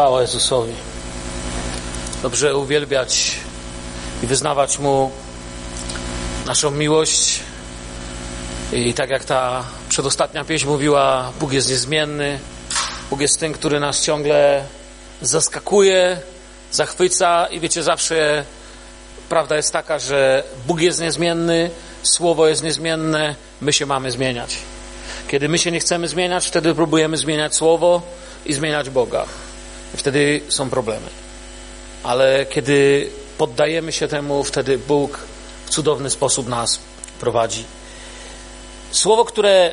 Chwała Jezusowi. Dobrze uwielbiać i wyznawać Mu naszą miłość. I tak jak ta przedostatnia pieśń mówiła, Bóg jest niezmienny. Bóg jest tym, który nas ciągle zaskakuje, zachwyca i wiecie, zawsze prawda jest taka, że Bóg jest niezmienny, Słowo jest niezmienne, my się mamy zmieniać. Kiedy my się nie chcemy zmieniać, wtedy próbujemy zmieniać Słowo i zmieniać Boga. Wtedy są problemy. Ale kiedy poddajemy się temu, wtedy Bóg w cudowny sposób nas prowadzi. Słowo, które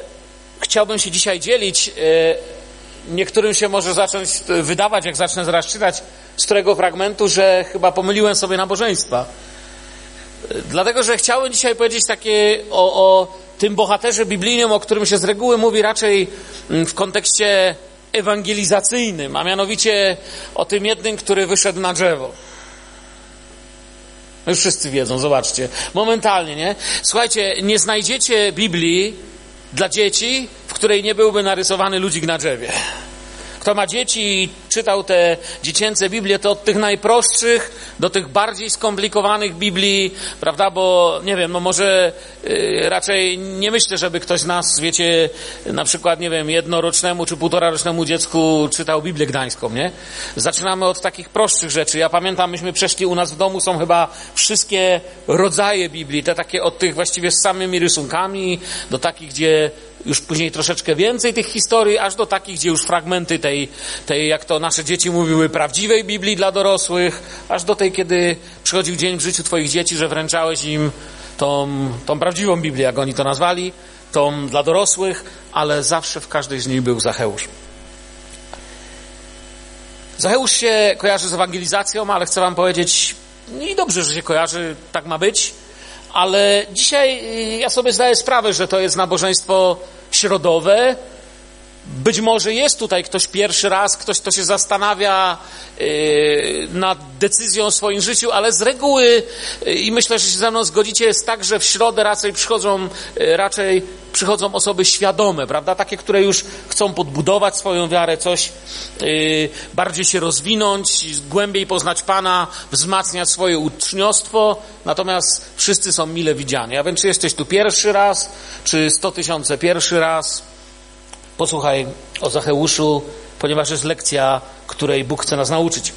chciałbym się dzisiaj dzielić, niektórym się może zacząć wydawać, jak zacznę zaraz czytać z którego fragmentu, że chyba pomyliłem sobie nabożeństwa. Dlatego, że chciałem dzisiaj powiedzieć takie o, o tym bohaterze biblijnym, o którym się z reguły mówi raczej w kontekście ewangelizacyjnym, a mianowicie o tym jednym, który wyszedł na drzewo. Już wszyscy wiedzą, zobaczcie. Momentalnie, nie? Słuchajcie, nie znajdziecie Biblii dla dzieci, w której nie byłby narysowany ludzik na drzewie. Kto ma dzieci czytał te dziecięce Biblie, to od tych najprostszych do tych bardziej skomplikowanych Biblii, prawda? Bo nie wiem, no może yy, raczej nie myślę, żeby ktoś z nas, wiecie, na przykład, nie wiem, jednorocznemu czy półtorarocznemu dziecku czytał Biblię Gdańską, nie? Zaczynamy od takich prostszych rzeczy. Ja pamiętam, myśmy przeszli u nas w domu, są chyba wszystkie rodzaje Biblii, te takie od tych właściwie z samymi rysunkami, do takich, gdzie już później troszeczkę więcej tych historii, aż do takich, gdzie już fragmenty tej, tej, jak to nasze dzieci mówiły, prawdziwej Biblii dla dorosłych, aż do tej, kiedy przychodził dzień w życiu Twoich dzieci, że wręczałeś im tą, tą prawdziwą Biblię, jak oni to nazwali, tą dla dorosłych, ale zawsze w każdej z nich był Zacheusz. Zacheusz się kojarzy z ewangelizacją, ale chcę Wam powiedzieć, i dobrze, że się kojarzy, tak ma być, ale dzisiaj ja sobie zdaję sprawę, że to jest nabożeństwo środowe. Być może jest tutaj ktoś pierwszy raz, ktoś, kto się zastanawia yy, nad decyzją w swoim życiu, ale z reguły, yy, i myślę, że się ze mną zgodzicie, jest tak, że w środę raczej przychodzą, yy, raczej przychodzą osoby świadome, prawda? Takie, które już chcą podbudować swoją wiarę, coś bardziej się rozwinąć, głębiej poznać Pana, wzmacniać swoje uczniostwo, natomiast wszyscy są mile widziani. A więc czy jesteś tu pierwszy raz, czy sto tysiące pierwszy raz, posłuchaj o Zacheuszu, ponieważ jest lekcja, której Bóg chce nas nauczyć.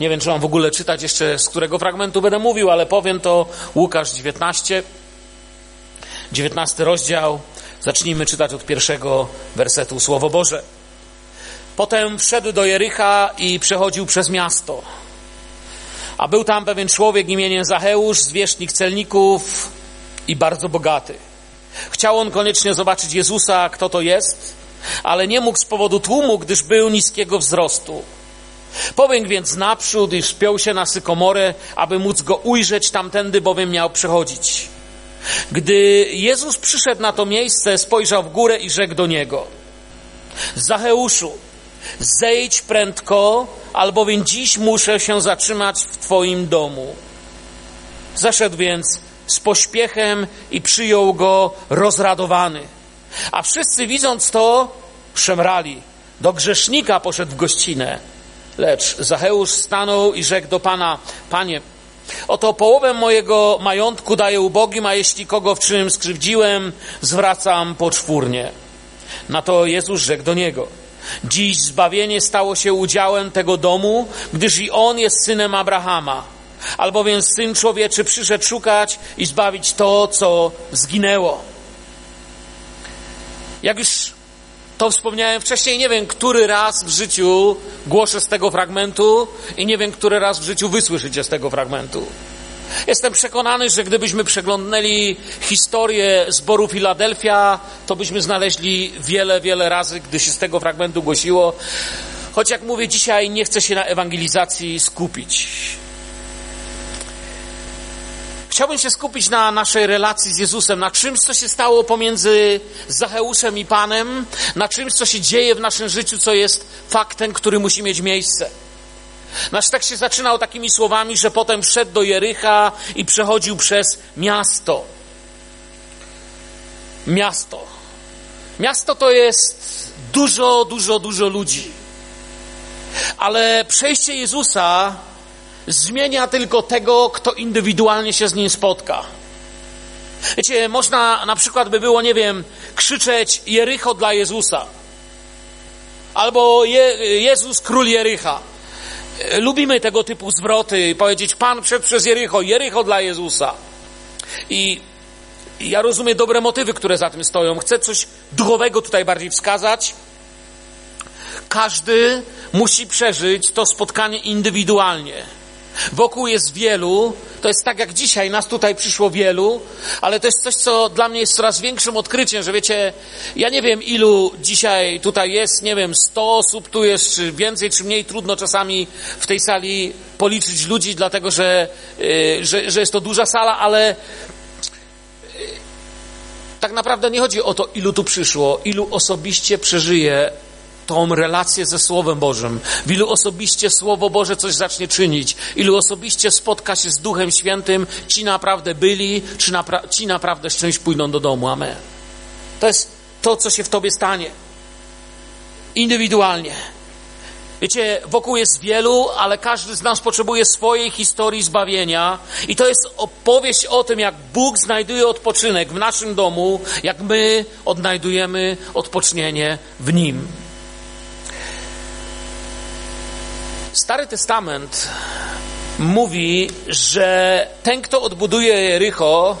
Nie wiem, czy mam w ogóle czytać jeszcze, z którego fragmentu będę mówił, ale powiem to Łukasz 19, 19 rozdział. Zacznijmy czytać od pierwszego wersetu Słowo Boże. Potem wszedł do Jericha i przechodził przez miasto. A był tam pewien człowiek imieniem Zacheusz, zwierzchnik celników i bardzo bogaty. Chciał on koniecznie zobaczyć Jezusa, kto to jest, ale nie mógł z powodu tłumu, gdyż był niskiego wzrostu. Pobiegł więc naprzód i wspiął się na sykomorę, aby móc go ujrzeć tamtędy, bowiem miał przechodzić. Gdy Jezus przyszedł na to miejsce, spojrzał w górę i rzekł do niego: Zacheuszu, zejdź prędko, albowiem dziś muszę się zatrzymać w Twoim domu. Zaszedł więc z pośpiechem i przyjął go rozradowany. A wszyscy widząc to, szemrali. Do grzesznika poszedł w gościnę. Lecz Zacheusz stanął i rzekł do Pana, Panie, oto połowę mojego majątku daję ubogim, a jeśli kogo w czym skrzywdziłem, zwracam poczwórnie. Na to Jezus rzekł do niego, dziś zbawienie stało się udziałem tego domu, gdyż i on jest synem Abrahama. Albowiem Syn Człowieczy przyszedł szukać i zbawić to, co zginęło. Jak już to wspomniałem wcześniej, nie wiem, który raz w życiu głoszę z tego fragmentu i nie wiem, który raz w życiu wysłyszycie z tego fragmentu. Jestem przekonany, że gdybyśmy przeglądnęli historię zboru Filadelfia, to byśmy znaleźli wiele, wiele razy, gdy się z tego fragmentu głosiło. Choć jak mówię dzisiaj, nie chcę się na ewangelizacji skupić. Chciałbym się skupić na naszej relacji z Jezusem, na czymś, co się stało pomiędzy Zacheuszem i Panem, na czymś, co się dzieje w naszym życiu, co jest faktem, który musi mieć miejsce. Nasz tekst się zaczynał takimi słowami, że potem wszedł do Jericha i przechodził przez miasto. Miasto. Miasto to jest dużo, dużo, dużo ludzi. Ale przejście Jezusa zmienia tylko tego, kto indywidualnie się z nim spotka. Wiecie, można na przykład by było, nie wiem, krzyczeć Jericho dla Jezusa. Albo Je Jezus król Jericha. Lubimy tego typu zwroty, powiedzieć Pan przed przez Jericho, Jericho dla Jezusa. I ja rozumiem dobre motywy, które za tym stoją. Chcę coś duchowego tutaj bardziej wskazać. Każdy musi przeżyć to spotkanie indywidualnie. Wokół jest wielu, to jest tak jak dzisiaj, nas tutaj przyszło wielu, ale to jest coś, co dla mnie jest coraz większym odkryciem, że wiecie, ja nie wiem ilu dzisiaj tutaj jest, nie wiem, 100 osób tu jest, czy więcej, czy mniej, trudno czasami w tej sali policzyć ludzi, dlatego że, yy, że, że jest to duża sala, ale yy, tak naprawdę nie chodzi o to, ilu tu przyszło, ilu osobiście przeżyje tą relację ze Słowem Bożym, w ilu osobiście Słowo Boże coś zacznie czynić, ilu osobiście spotka się z Duchem Świętym, ci naprawdę byli, czy napra ci naprawdę z czymś pójdą do domu. Amen. To jest to, co się w Tobie stanie. Indywidualnie. Wiecie, wokół jest wielu, ale każdy z nas potrzebuje swojej historii zbawienia. I to jest opowieść o tym, jak Bóg znajduje odpoczynek w naszym domu, jak my odnajdujemy odpocznienie w Nim. Stary Testament mówi, że ten, kto odbuduje Jericho,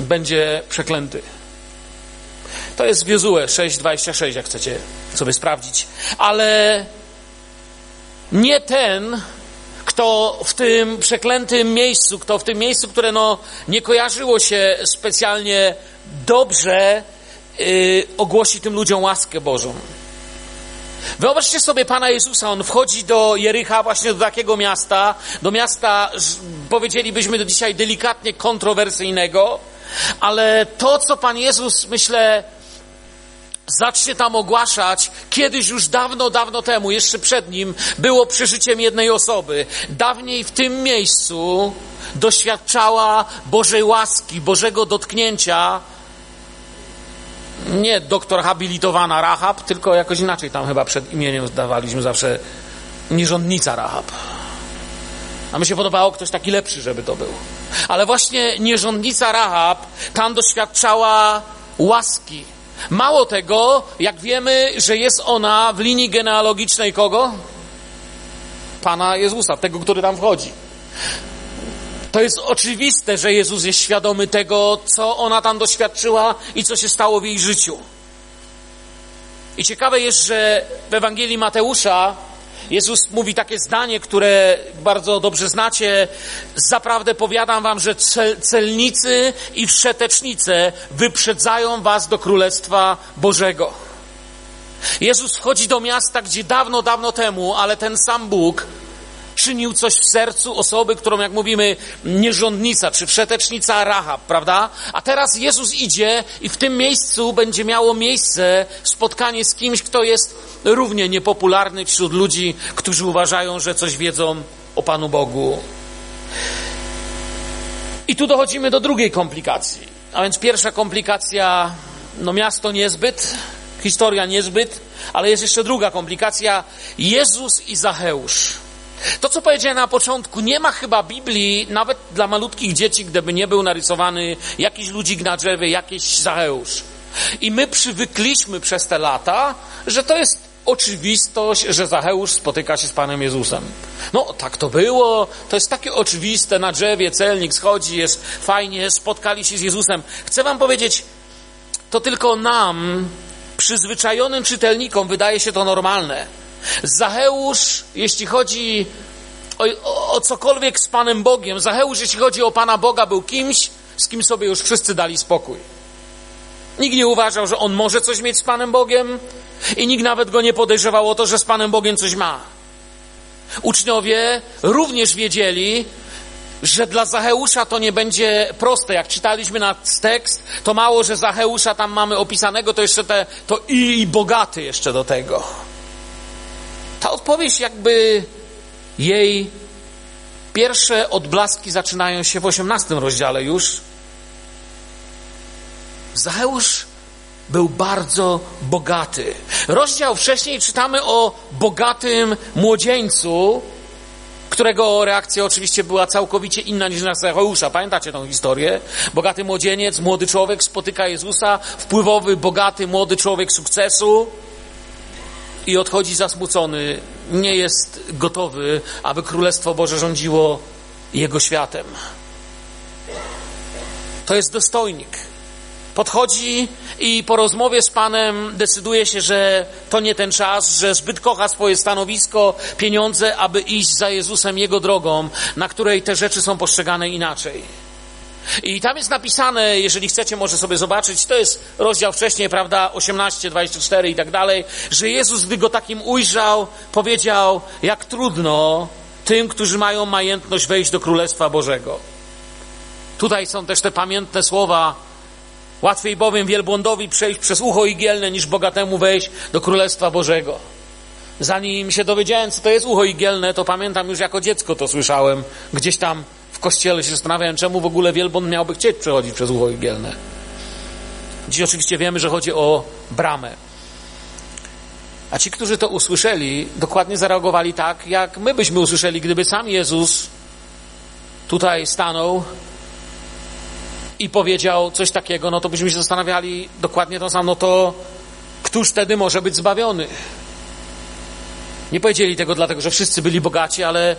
będzie przeklęty. To jest w Jozue 6,26, jak chcecie sobie sprawdzić. Ale nie ten, kto w tym przeklętym miejscu, kto w tym miejscu, które no, nie kojarzyło się specjalnie dobrze, yy, ogłosi tym ludziom łaskę Bożą. Wyobraźcie sobie Pana Jezusa, On wchodzi do Jericha, właśnie do takiego miasta, do miasta, powiedzielibyśmy do dzisiaj delikatnie kontrowersyjnego, ale to, co Pan Jezus, myślę, zacznie tam ogłaszać, kiedyś już dawno, dawno temu, jeszcze przed nim, było przeżyciem jednej osoby. Dawniej w tym miejscu doświadczała Bożej łaski, Bożego dotknięcia, nie doktor habilitowana Rahab, tylko jakoś inaczej tam chyba przed imieniem zdawaliśmy zawsze nierządnica Rahab. A mi się podobało ktoś taki lepszy, żeby to był. Ale właśnie nierządnica Rahab tam doświadczała łaski. Mało tego, jak wiemy, że jest ona w linii genealogicznej kogo? Pana Jezusa, tego, który tam wchodzi. To jest oczywiste, że Jezus jest świadomy tego, co ona tam doświadczyła i co się stało w jej życiu. I ciekawe jest, że w Ewangelii Mateusza Jezus mówi takie zdanie, które bardzo dobrze znacie. Zaprawdę powiadam wam, że celnicy i wszetecznice wyprzedzają was do Królestwa Bożego. Jezus wchodzi do miasta, gdzie dawno, dawno temu, ale ten sam Bóg czynił coś w sercu osoby, którą, jak mówimy, nierządnica czy wszetecznica Rahab, prawda? A teraz Jezus idzie i w tym miejscu będzie miało miejsce spotkanie z kimś, kto jest równie niepopularny wśród ludzi, którzy uważają, że coś wiedzą o Panu Bogu. I tu dochodzimy do drugiej komplikacji. A więc pierwsza komplikacja, no miasto niezbyt, historia niezbyt, ale jest jeszcze druga komplikacja. Jezus i Zacheusz. To, co powiedziałem na początku, nie ma chyba Biblii, nawet dla malutkich dzieci, gdyby nie był narysowany jakiś ludzik na drzewie, jakiś Zacheusz. I my przywykliśmy przez te lata, że to jest oczywistość, że Zacheusz spotyka się z Panem Jezusem. No, tak to było, to jest takie oczywiste, na drzewie celnik schodzi, jest fajnie, spotkali się z Jezusem. Chcę wam powiedzieć, to tylko nam, przyzwyczajonym czytelnikom, wydaje się to normalne. Zacheusz, jeśli chodzi o, o, o, cokolwiek z Panem Bogiem, Zacheusz, jeśli chodzi o Pana Boga, był kimś, z kim sobie już wszyscy dali spokój. Nikt nie uważał, że on może coś mieć z Panem Bogiem i nikt nawet go nie podejrzewał o to, że z Panem Bogiem coś ma. Uczniowie również wiedzieli, że dla Zacheusza to nie będzie proste. Jak czytaliśmy na tekst, to mało, że Zacheusza tam mamy opisanego, to jeszcze te, to i, i bogaty jeszcze do tego. Ta odpowiedź jakby jej pierwsze odblaski zaczynają się w osiemnastym rozdziale już. Zacheusz był bardzo bogaty. Rozdział wcześniej czytamy o bogatym młodzieńcu, którego reakcja oczywiście była całkowicie inna niż na Zacheusza. Pamiętacie tą historię? Bogaty młodzieniec, młody człowiek spotyka Jezusa, wpływowy, bogaty, młody człowiek sukcesu i odchodzi zasmucony. Nie jest gotowy, aby Królestwo Boże rządziło jego światem. To jest dostojnik. Podchodzi i po rozmowie z Panem decyduje się, że to nie ten czas, że zbyt kocha swoje stanowisko, pieniądze, aby iść za Jezusem Jego drogą, na której te rzeczy są postrzegane inaczej. I tam jest napisane, jeżeli chcecie może sobie zobaczyć, to jest rozdział wcześniej, prawda, 18, 24 i tak dalej, że Jezus, gdy go takim ujrzał, powiedział, jak trudno tym, którzy mają majętność wejść do Królestwa Bożego. Tutaj są też te pamiętne słowa. Łatwiej bowiem wielbłądowi przejść przez ucho igielne, niż bogatemu wejść do Królestwa Bożego. Zanim się dowiedziałem, co to jest ucho igielne, to pamiętam już jako dziecko to słyszałem. Gdzieś tam w kościele się zastanawiałem, czemu w ogóle wielbłąd miałby chcieć przechodzić przez ucho igielne. Dziś oczywiście wiemy, że chodzi o bramę. A ci, którzy to usłyszeli, dokładnie zareagowali tak, jak my byśmy usłyszeli, gdyby sam Jezus tutaj stanął i powiedział coś takiego, no to byśmy się zastanawiali dokładnie to samo, no to któż wtedy może być zbawiony? Nie powiedzieli tego dlatego, że wszyscy byli bogaci, ale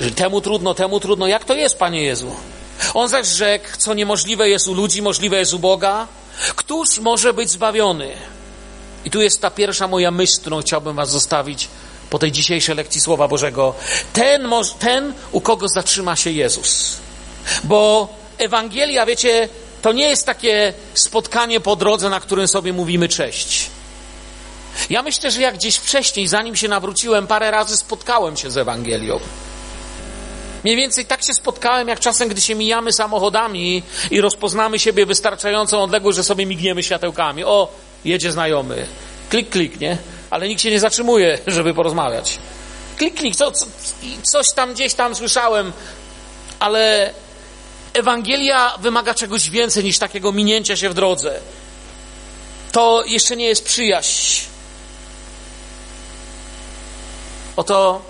że temu trudno, temu trudno. Jak to jest, Panie Jezu? On zaś rzekł, co niemożliwe jest u ludzi, możliwe jest u Boga. Któż może być zbawiony? I tu jest ta pierwsza moja myśl, którą chciałbym Was zostawić po tej dzisiejszej lekcji Słowa Bożego. Ten, ten u kogo zatrzyma się Jezus. Bo Ewangelia, wiecie, to nie jest takie spotkanie po drodze, na którym sobie mówimy cześć. Ja myślę, że jak gdzieś wcześniej, zanim się nawróciłem, parę razy spotkałem się z Ewangelią. Mniej więcej tak się spotkałem, jak czasem, gdy się mijamy samochodami i rozpoznamy siebie wystarczającą odległość, że sobie migniemy światełkami. O, jedzie znajomy. Klik, klik, nie? Ale nikt się nie zatrzymuje, żeby porozmawiać. Klik, klik, co, co, coś tam gdzieś tam słyszałem, ale Ewangelia wymaga czegoś więcej niż takiego minięcia się w drodze. To jeszcze nie jest przyjaźń. Oto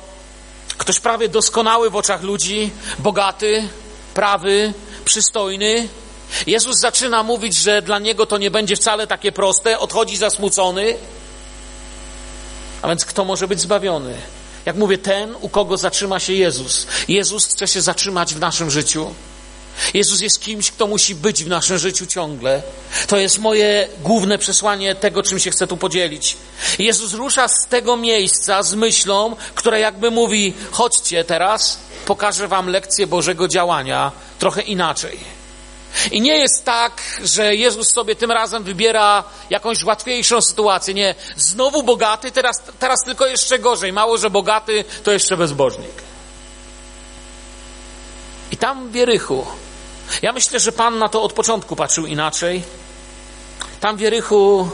ktoś prawie doskonały w oczach ludzi, bogaty, prawy, przystojny. Jezus zaczyna mówić, że dla niego to nie będzie wcale takie proste, odchodzi zasmucony. A więc kto może być zbawiony? Jak mówię, ten, u kogo zatrzyma się Jezus. Jezus chce się zatrzymać w naszym życiu. Jezus jest kimś, kto musi być w naszym życiu ciągle. To jest moje główne przesłanie tego, czym się chcę tu podzielić. Jezus rusza z tego miejsca z myślą, która jakby mówi: chodźcie teraz, pokażę wam lekcję Bożego działania trochę inaczej. I nie jest tak, że Jezus sobie tym razem wybiera jakąś łatwiejszą sytuację. Nie, znowu bogaty, teraz, teraz tylko jeszcze gorzej. Mało, że bogaty, to jeszcze bezbożnik. I tam w Wierychu ja myślę, że Pan na to od początku patrzył inaczej. Tam w Jerychu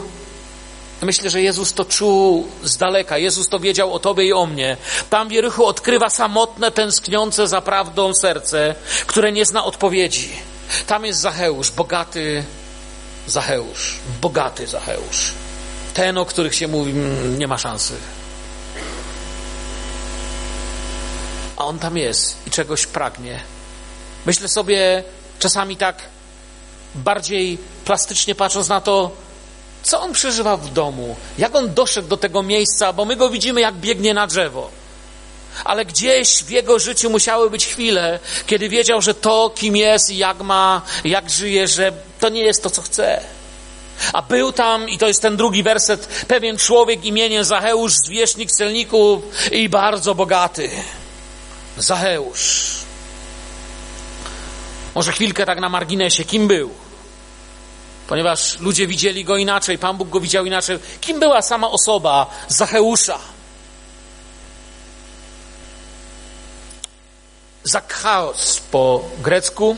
Myślę, że Jezus to czuł z daleka. Jezus to wiedział o Tobie i o mnie. Tam w Jerychu odkrywa samotne, tęskniące za prawdą serce, które nie zna odpowiedzi. Tam jest Zacheusz, bogaty Zacheusz, bogaty Zacheusz. Ten, o których się mówi, mm, nie ma szansy. A on tam jest i czegoś pragnie. Myślę sobie, czasami tak bardziej plastycznie patrząc na to, co on przeżywa w domu, jak on doszedł do tego miejsca, bo my go widzimy, jak biegnie na drzewo. Ale gdzieś w jego życiu musiały być chwile, kiedy wiedział, że to, kim jest i jak ma, jak żyje, że to nie jest to, co chce. A był tam, i to jest ten drugi werset, pewien człowiek imieniem Zacheusz, zwierzchnik celników i bardzo bogaty. Zacheusz. Może chwilkę tak na marginesie, kim był? Ponieważ ludzie widzieli go inaczej, Pan Bóg go widział inaczej. Kim była sama osoba Zacheusza? Zakchaos po grecku,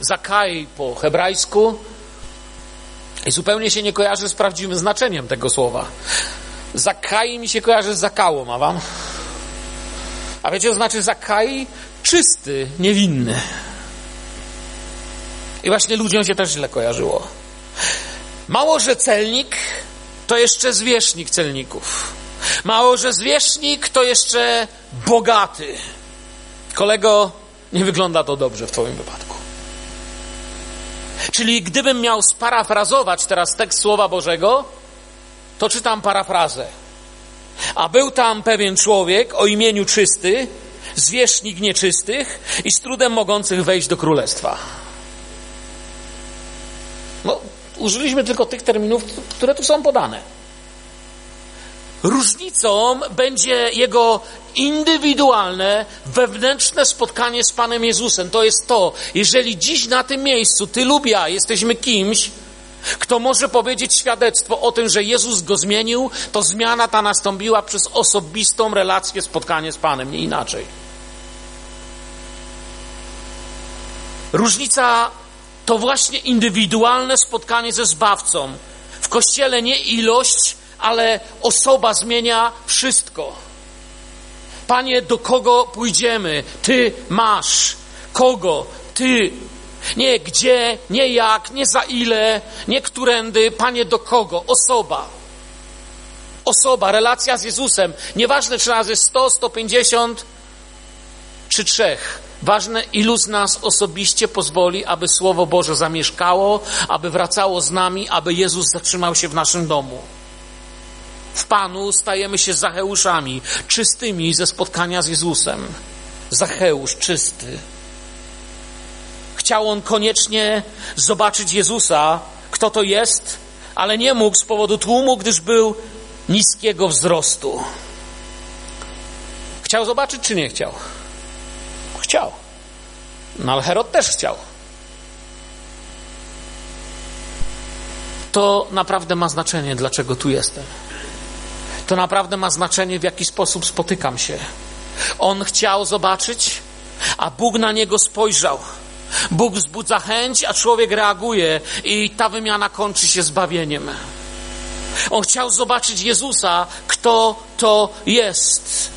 Zakai po hebrajsku i zupełnie się nie kojarzy z prawdziwym znaczeniem tego słowa. Zakai mi się kojarzy z zakałą, a wam? A wiecie, co znaczy Zakai? Czysty, niewinny. I właśnie ludziom się też źle kojarzyło. Mało, że celnik, to jeszcze zwierzchnik celników. Mało, że zwierzchnik, to jeszcze bogaty. Kolego, nie wygląda to dobrze w Twoim wypadku. Czyli gdybym miał sparafrazować teraz tekst Słowa Bożego, to czytam parafrazę. A był tam pewien człowiek o imieniu czysty, zwierzchnik nieczystych i z trudem mogących wejść do królestwa. No, użyliśmy tylko tych terminów, które tu są podane. Różnicą będzie jego indywidualne, wewnętrzne spotkanie z Panem Jezusem. To jest to, jeżeli dziś na tym miejscu ty lub ja jesteśmy kimś, kto może powiedzieć świadectwo o tym, że Jezus go zmienił, to zmiana ta nastąpiła przez osobistą relację, spotkanie z Panem, nie inaczej. Różnica to właśnie indywidualne spotkanie ze Zbawcą. W Kościele nie ilość, ale osoba zmienia wszystko. Panie, do kogo pójdziemy? Ty masz. Kogo? Ty. Nie gdzie, nie jak, nie za ile, nie którędy. Panie, do kogo? Osoba. Osoba, relacja z Jezusem. Nieważne, czy razy 100, 150 czy trzech. Ważne, ilu z nas osobiście pozwoli, aby Słowo Boże zamieszkało, aby wracało z nami, aby Jezus zatrzymał się w naszym domu. W Panu stajemy się Zacheuszami, czystymi ze spotkania z Jezusem. Zacheusz czysty. Chciał on koniecznie zobaczyć Jezusa, kto to jest, ale nie mógł z powodu tłumu, gdyż był niskiego wzrostu. Chciał zobaczyć, czy nie chciał? Chciał. No ale Herod też chciał. To naprawdę ma znaczenie, dlaczego tu jestem. To naprawdę ma znaczenie, w jaki sposób spotykam się. On chciał zobaczyć, a Bóg na niego spojrzał. Bóg wzbudza chęć, a człowiek reaguje, i ta wymiana kończy się zbawieniem. On chciał zobaczyć Jezusa, kto to jest,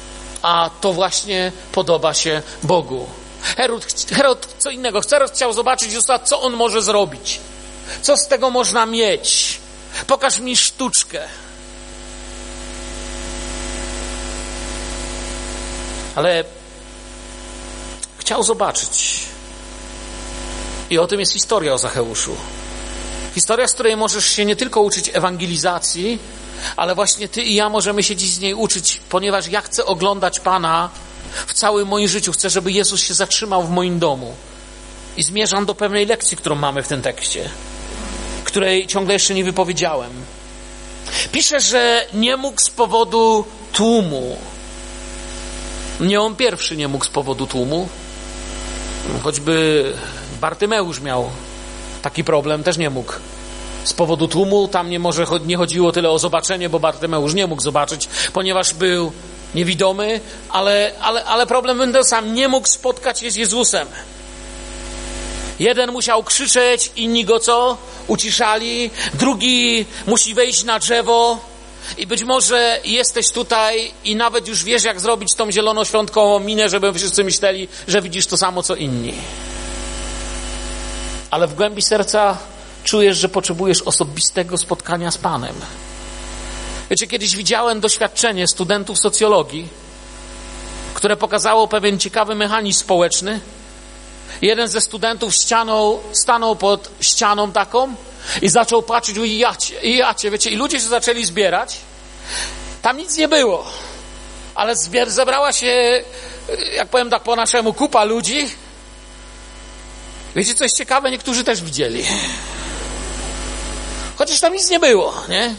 a to właśnie podoba się Bogu. Herod, Herod co innego. Herod chciał zobaczyć co on może zrobić. Co z tego można mieć? Pokaż mi sztuczkę. Ale chciał zobaczyć. I o tym jest historia o Zacheuszu. Historia, z której możesz się nie tylko uczyć ewangelizacji, ale właśnie ty i ja możemy się dziś z niej uczyć, ponieważ ja chcę oglądać Pana w całym moim życiu. Chcę, żeby Jezus się zatrzymał w moim domu. I zmierzam do pewnej lekcji, którą mamy w tym tekście, której ciągle jeszcze nie wypowiedziałem. Pisze, że nie mógł z powodu tłumu. Nie on pierwszy nie mógł z powodu tłumu. Choćby Bartymeusz miał taki problem, też nie mógł. Z powodu tłumu tam nie, może, nie chodziło tyle o zobaczenie, bo Bartymeusz nie mógł zobaczyć, ponieważ był niewidomy, ale, ale, ale problem ten sam. Nie mógł spotkać się z Jezusem. Jeden musiał krzyczeć, inni go co? Uciszali. Drugi musi wejść na drzewo. I być może jesteś tutaj i nawet już wiesz, jak zrobić tą zielonoświątkową minę, żeby wszyscy myśleli, że widzisz to samo, co inni. Ale w głębi serca czujesz, że potrzebujesz osobistego spotkania z Panem. Wiecie, kiedyś widziałem doświadczenie studentów socjologii, które pokazało pewien ciekawy mechanizm społeczny. Jeden ze studentów ścianą, stanął pod ścianą taką i zaczął patrzeć, i jacie, i jacie, wiecie, i ludzie się zaczęli zbierać. Tam nic nie było, ale zebrała się, jak powiem tak po naszemu, kupa ludzi. Wiecie, coś ciekawe, niektórzy też widzieli. Chociaż tam nic nie było, nie?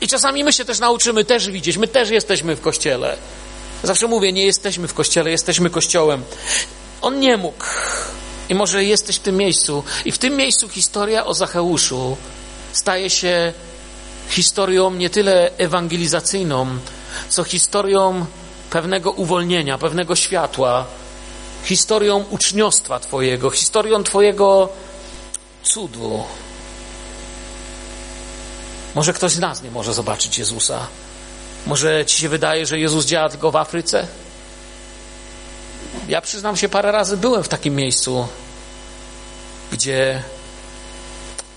I czasami my się też nauczymy też widzieć. My też jesteśmy w kościele. Zawsze mówię, nie jesteśmy w kościele, jesteśmy kościołem. On nie mógł. I może jesteś w tym miejscu. I w tym miejscu historia o Zacheuszu staje się historią nie tyle ewangelizacyjną, co historią pewnego uwolnienia, pewnego światła, historią uczniostwa Twojego, historią Twojego cudu. Może ktoś z nas nie może zobaczyć Jezusa. Może ci się wydaje, że Jezus działa tylko w Afryce? Ja przyznam się, parę razy byłem w takim miejscu, gdzie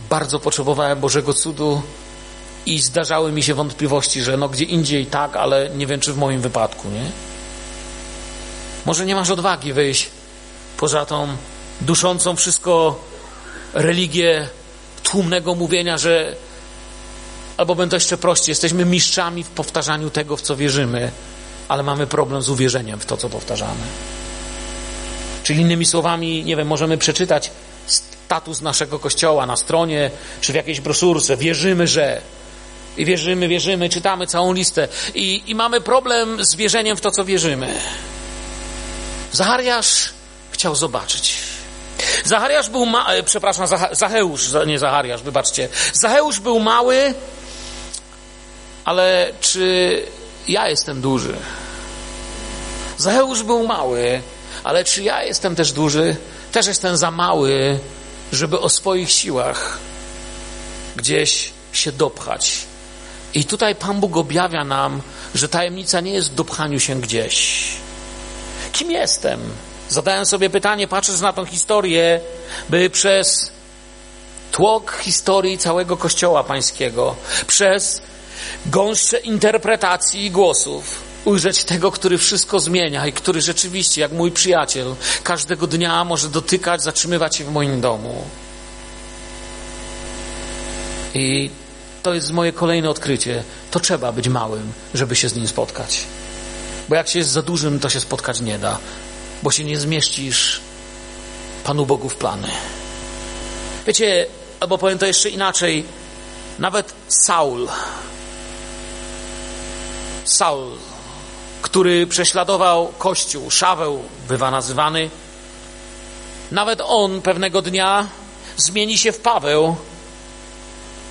bardzo potrzebowałem Bożego cudu i zdarzały mi się wątpliwości, że no gdzie indziej tak, ale nie wiem, czy w moim wypadku, nie? Może nie masz odwagi wyjść poza tą duszącą wszystko religię tłumnego mówienia, że albo będę jeszcze prościej, jesteśmy mistrzami w powtarzaniu tego, w co wierzymy, ale mamy problem z uwierzeniem w to, co powtarzamy. Czyli innymi słowami, nie wiem, możemy przeczytać status naszego kościoła na stronie, czy w jakiejś broszurce. Wierzymy, że. I wierzymy, wierzymy, czytamy całą listę. I, i mamy problem z wierzeniem w to, co wierzymy. Zachariasz chciał zobaczyć. Zachariasz był ma... E, przepraszam, Zacheusz, nie Zachariasz, wybaczcie. Zacheusz był mały, ale czy ja jestem duży? Zacheusz był mały, ale czy ja jestem też duży? Też jestem za mały, żeby o swoich siłach gdzieś się dopchać. I tutaj Pan Bóg objawia nam, że tajemnica nie jest w dopchaniu się gdzieś. Kim jestem? Zadałem sobie pytanie, patrząc na tą historię, by przez tłok historii całego Kościoła Pańskiego, przez gąszcze interpretacji i głosów, ujrzeć tego, który wszystko zmienia i który rzeczywiście, jak mój przyjaciel, każdego dnia może dotykać, zatrzymywać się w moim domu. I to jest moje kolejne odkrycie. To trzeba być małym, żeby się z nim spotkać. Bo jak się jest za dużym, to się spotkać nie da, bo się nie zmieścisz Panu Bogu w plany. Wiecie, albo powiem to jeszcze inaczej, nawet Saul, Saul, który prześladował Kościół, Szaweł bywa nazywany, nawet on pewnego dnia zmieni się w Paweł.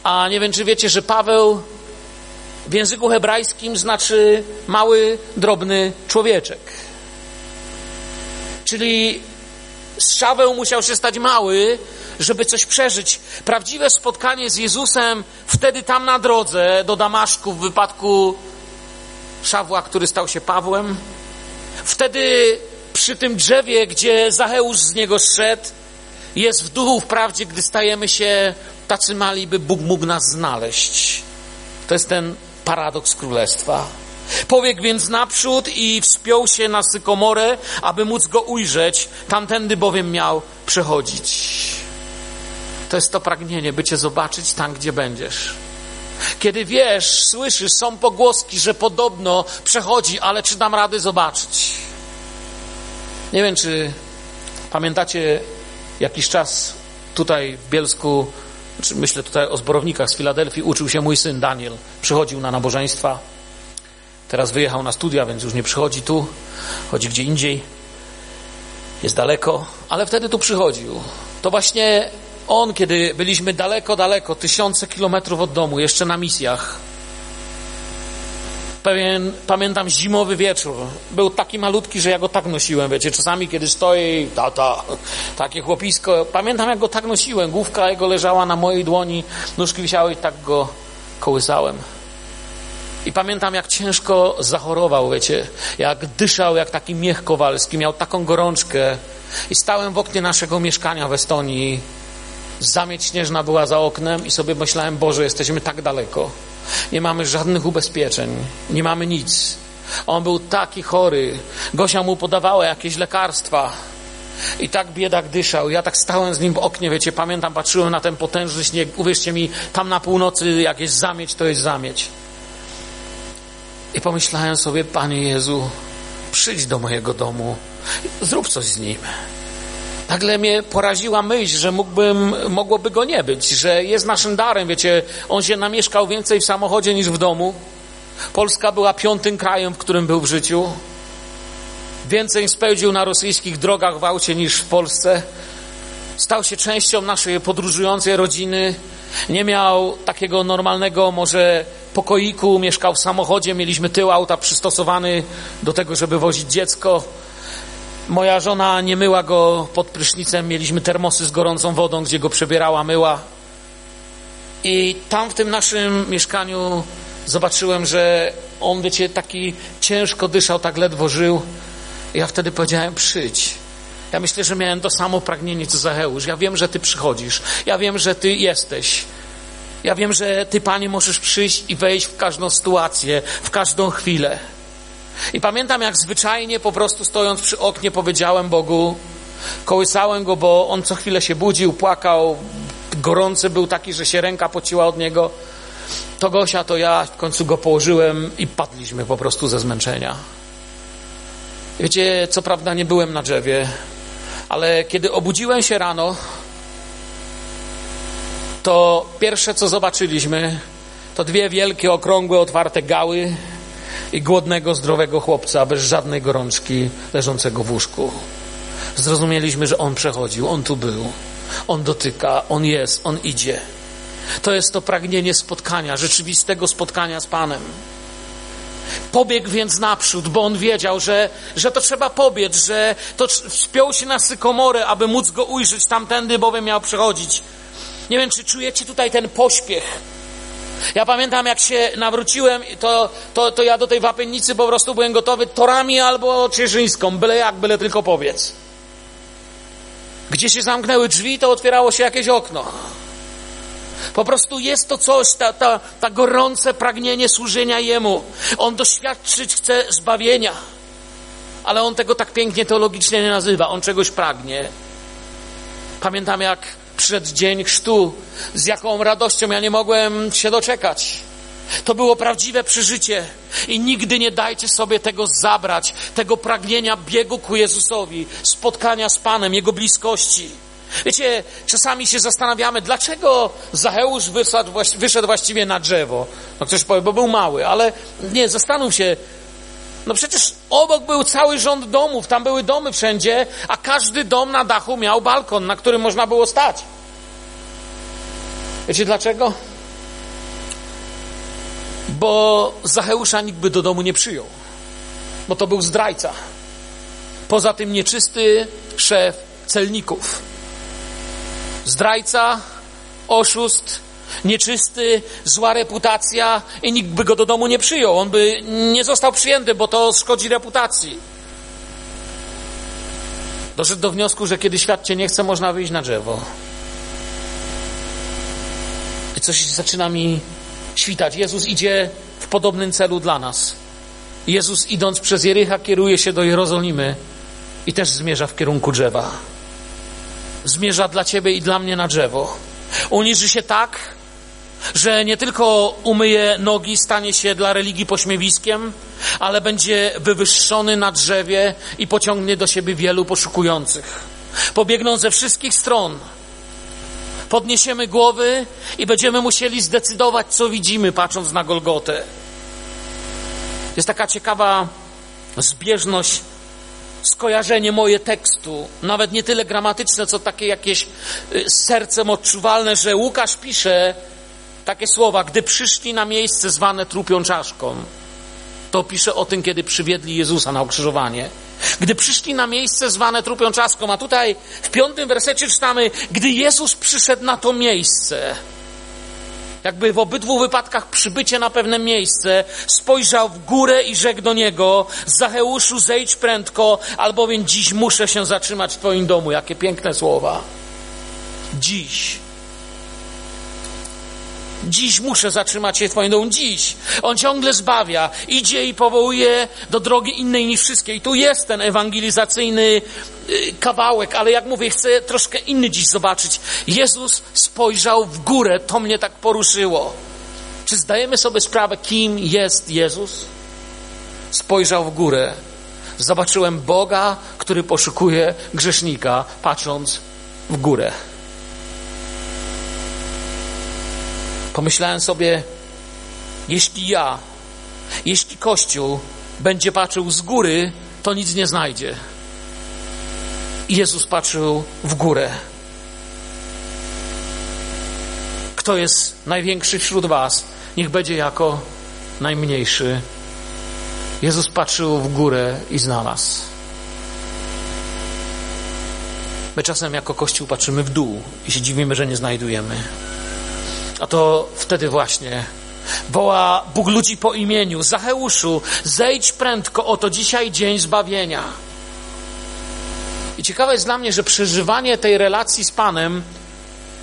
A nie wiem, czy wiecie, że Paweł w języku hebrajskim znaczy mały, drobny człowieczek. Czyli Szaweł musiał się stać mały, żeby coś przeżyć. Prawdziwe spotkanie z Jezusem wtedy tam na drodze do Damaszku w wypadku Szawła, który stał się Pawłem. Wtedy przy tym drzewie, gdzie Zacheusz z niego zszedł, jest w duchu wprawdzie, gdy stajemy się tacy mali, by Bóg mógł nas znaleźć. To jest ten paradoks królestwa. Powiek więc naprzód i wspiął się na sykomorę, aby móc go ujrzeć, tamtędy bowiem miał przechodzić. To jest to pragnienie, by Cię zobaczyć tam, gdzie będziesz. Kiedy wiesz, słyszysz, są pogłoski, że podobno przechodzi, ale czy dam radę zobaczyć? Nie wiem, czy pamiętacie jakiś czas tutaj w Bielsku, myślę tutaj o zborownikach z Filadelfii, uczył się mój syn Daniel. Przychodził na nabożeństwa. Teraz wyjechał na studia, więc już nie przychodzi tu, chodzi gdzie indziej. Jest daleko, ale wtedy tu przychodził. To właśnie on, kiedy byliśmy daleko, daleko, tysiące kilometrów od domu, jeszcze na misjach, pewien, pamiętam, zimowy wieczór. Był taki malutki, że ja go tak nosiłem, wiecie, czasami kiedy stoi, tata, takie chłopisko, pamiętam jak go tak nosiłem, główka jego leżała na mojej dłoni, nóżki wisiały i tak go kołysałem. I pamiętam, jak ciężko zachorował, wiecie, jak dyszał, jak taki miech kowalski, miał taką gorączkę. I stałem w oknie naszego mieszkania w Estonii Zamieć śnieżna była za oknem i sobie myślałem, Boże, jesteśmy tak daleko. Nie mamy żadnych ubezpieczeń, nie mamy nic. On był taki chory. Gosia mu podawała jakieś lekarstwa. I tak biedak dyszał. Ja tak stałem z nim w oknie, wiecie, pamiętam, patrzyłem na ten potężny śnieg. Uwierzcie mi, tam na północy jak jest zamieć, to jest zamieć. I pomyślałem sobie, Panie Jezu, przyjdź do mojego domu, zrób coś z nim. Nagle mnie poraziła myśl, że mógłbym, mogłoby go nie być, że jest naszym darem. Wiecie, on się namieszkał więcej w samochodzie niż w domu. Polska była piątym krajem, w którym był w życiu. Więcej spędził na rosyjskich drogach w aucie niż w Polsce. Stał się częścią naszej podróżującej rodziny. Nie miał takiego normalnego może pokoiku, mieszkał w samochodzie, mieliśmy tył auta przystosowany do tego, żeby wozić dziecko. Moja żona nie myła go pod prysznicem, mieliśmy termosy z gorącą wodą, gdzie go przebierała, myła. I tam w tym naszym mieszkaniu zobaczyłem, że on, wiecie, taki ciężko dyszał, tak ledwo żył. Ja wtedy powiedziałem, przyjdź. Ja myślę, że miałem to samo pragnienie co Zacheusz. Ja wiem, że Ty przychodzisz. Ja wiem, że Ty jesteś. Ja wiem, że Ty, Panie, możesz przyjść i wejść w każdą sytuację, w każdą chwilę. I pamiętam, jak zwyczajnie po prostu stojąc przy oknie powiedziałem Bogu, kołysałem Go, bo On co chwilę się budził, płakał, gorący był taki, że się ręka pociła od Niego. To Gosia, to ja w końcu Go położyłem i padliśmy po prostu ze zmęczenia. Wiecie, co prawda nie byłem na drzewie, ale kiedy obudziłem się rano, to pierwsze co zobaczyliśmy, to dwie wielkie, okrągłe, otwarte gały i głodnego, zdrowego chłopca bez żadnej gorączki leżącego w łóżku. Zrozumieliśmy, że on przechodził, on tu był, on dotyka, on jest, on idzie. To jest to pragnienie spotkania, rzeczywistego spotkania z Panem. Pobiegł więc naprzód, bo on wiedział, że, że to trzeba pobiec, że to wspiął się na sykomorę, aby móc go ujrzeć tamtędy, bowiem miał przechodzić. Nie wiem, czy czujecie tutaj ten pośpiech. Ja pamiętam, jak się nawróciłem, to, to, to ja do tej wapiennicy po prostu byłem gotowy torami albo cieszyńską, byle jak, byle tylko powiedz. Gdzie się zamknęły drzwi, to otwierało się jakieś okno. Po prostu jest to coś, ta, ta, ta gorące pragnienie służenia Jemu. On doświadczyć chce zbawienia, ale on tego tak pięknie teologicznie nie nazywa. On czegoś pragnie. Pamiętam, jak przed dzień chrztu, z jaką radością ja nie mogłem się doczekać. To było prawdziwe przeżycie i nigdy nie dajcie sobie tego zabrać, tego pragnienia biegu ku Jezusowi, spotkania z Panem, Jego bliskości. Wiecie, czasami się zastanawiamy, dlaczego Zacheusz wyszedł, właściwie na drzewo. No ktoś powie, bo był mały, ale nie, zastanów się, no przecież obok był cały rząd domów, tam były domy wszędzie, a każdy dom na dachu miał balkon, na którym można było stać. Wiecie dlaczego? Bo Zacheusza nikt by do domu nie przyjął, bo to był zdrajca. Poza tym nieczysty szef celników. Zdrajca, oszust, nieczysty, zła reputacja i nikt by go do domu nie przyjął. On by nie został przyjęty, bo to szkodzi reputacji. Doszedł do wniosku, że kiedy świat cię nie chce, można wyjść na drzewo. I coś zaczyna mi świtać. Jezus idzie w podobnym celu dla nas. Jezus idąc przez Jericha kieruje się do Jerozolimy i też zmierza w kierunku drzewa. Zmierza dla ciebie i dla mnie na drzewo. Uniży się tak, że nie tylko umyje nogi, stanie się dla religii pośmiewiskiem, ale będzie wywyższony na drzewie i pociągnie do siebie wielu poszukujących. Pobiegną ze wszystkich stron. Podniesiemy głowy i będziemy musieli zdecydować, co widzimy, patrząc na Golgotę. Jest taka ciekawa zbieżność skojarzenie moje tekstu, nawet nie tyle gramatyczne, co takie jakieś y, sercem odczuwalne, że Łukasz pisze takie słowa, gdy przyszli na miejsce zwane trupią czaszką. To pisze o tym, kiedy przywiedli Jezusa na okrzyżowanie. Gdy przyszli na miejsce zwane trupią czaszką, a tutaj w piątym wersecie czytamy, gdy Jezus przyszedł na to miejsce. Jakby w obydwu wypadkach przybycie na pewne miejsce, spojrzał w górę i rzekł do niego: Zacheuszu, zejdź prędko, albowiem dziś muszę się zatrzymać w Twoim domu. Jakie piękne słowa. Dziś. Dziś muszę zatrzymać się domu. Dziś. On ciągle zbawia. Idzie i powołuje do drogi innej niż wszystkie. I tu jest ten ewangelizacyjny y, kawałek, ale jak mówię, chcę troszkę inny dziś zobaczyć. Jezus spojrzał w górę. To mnie tak poruszyło. Czy zdajemy sobie sprawę, kim jest Jezus? Spojrzał w górę. Zobaczyłem Boga, który poszukuje grzesznika, patrząc w górę. Pomyślałem sobie, jeśli ja, jeśli Kościół będzie patrzył z góry, to nic nie znajdzie. Jezus patrzył w górę. Kto jest największy wśród Was, niech będzie jako najmniejszy. Jezus patrzył w górę i znalazł. My czasem jako Kościół patrzymy w dół i się dziwimy, że nie znajdujemy. A to wtedy właśnie woła Bóg ludzi po imieniu. Zacheuszu, zejdź prędko, oto dzisiaj dzień zbawienia. I ciekawe jest dla mnie, że przeżywanie tej relacji z Panem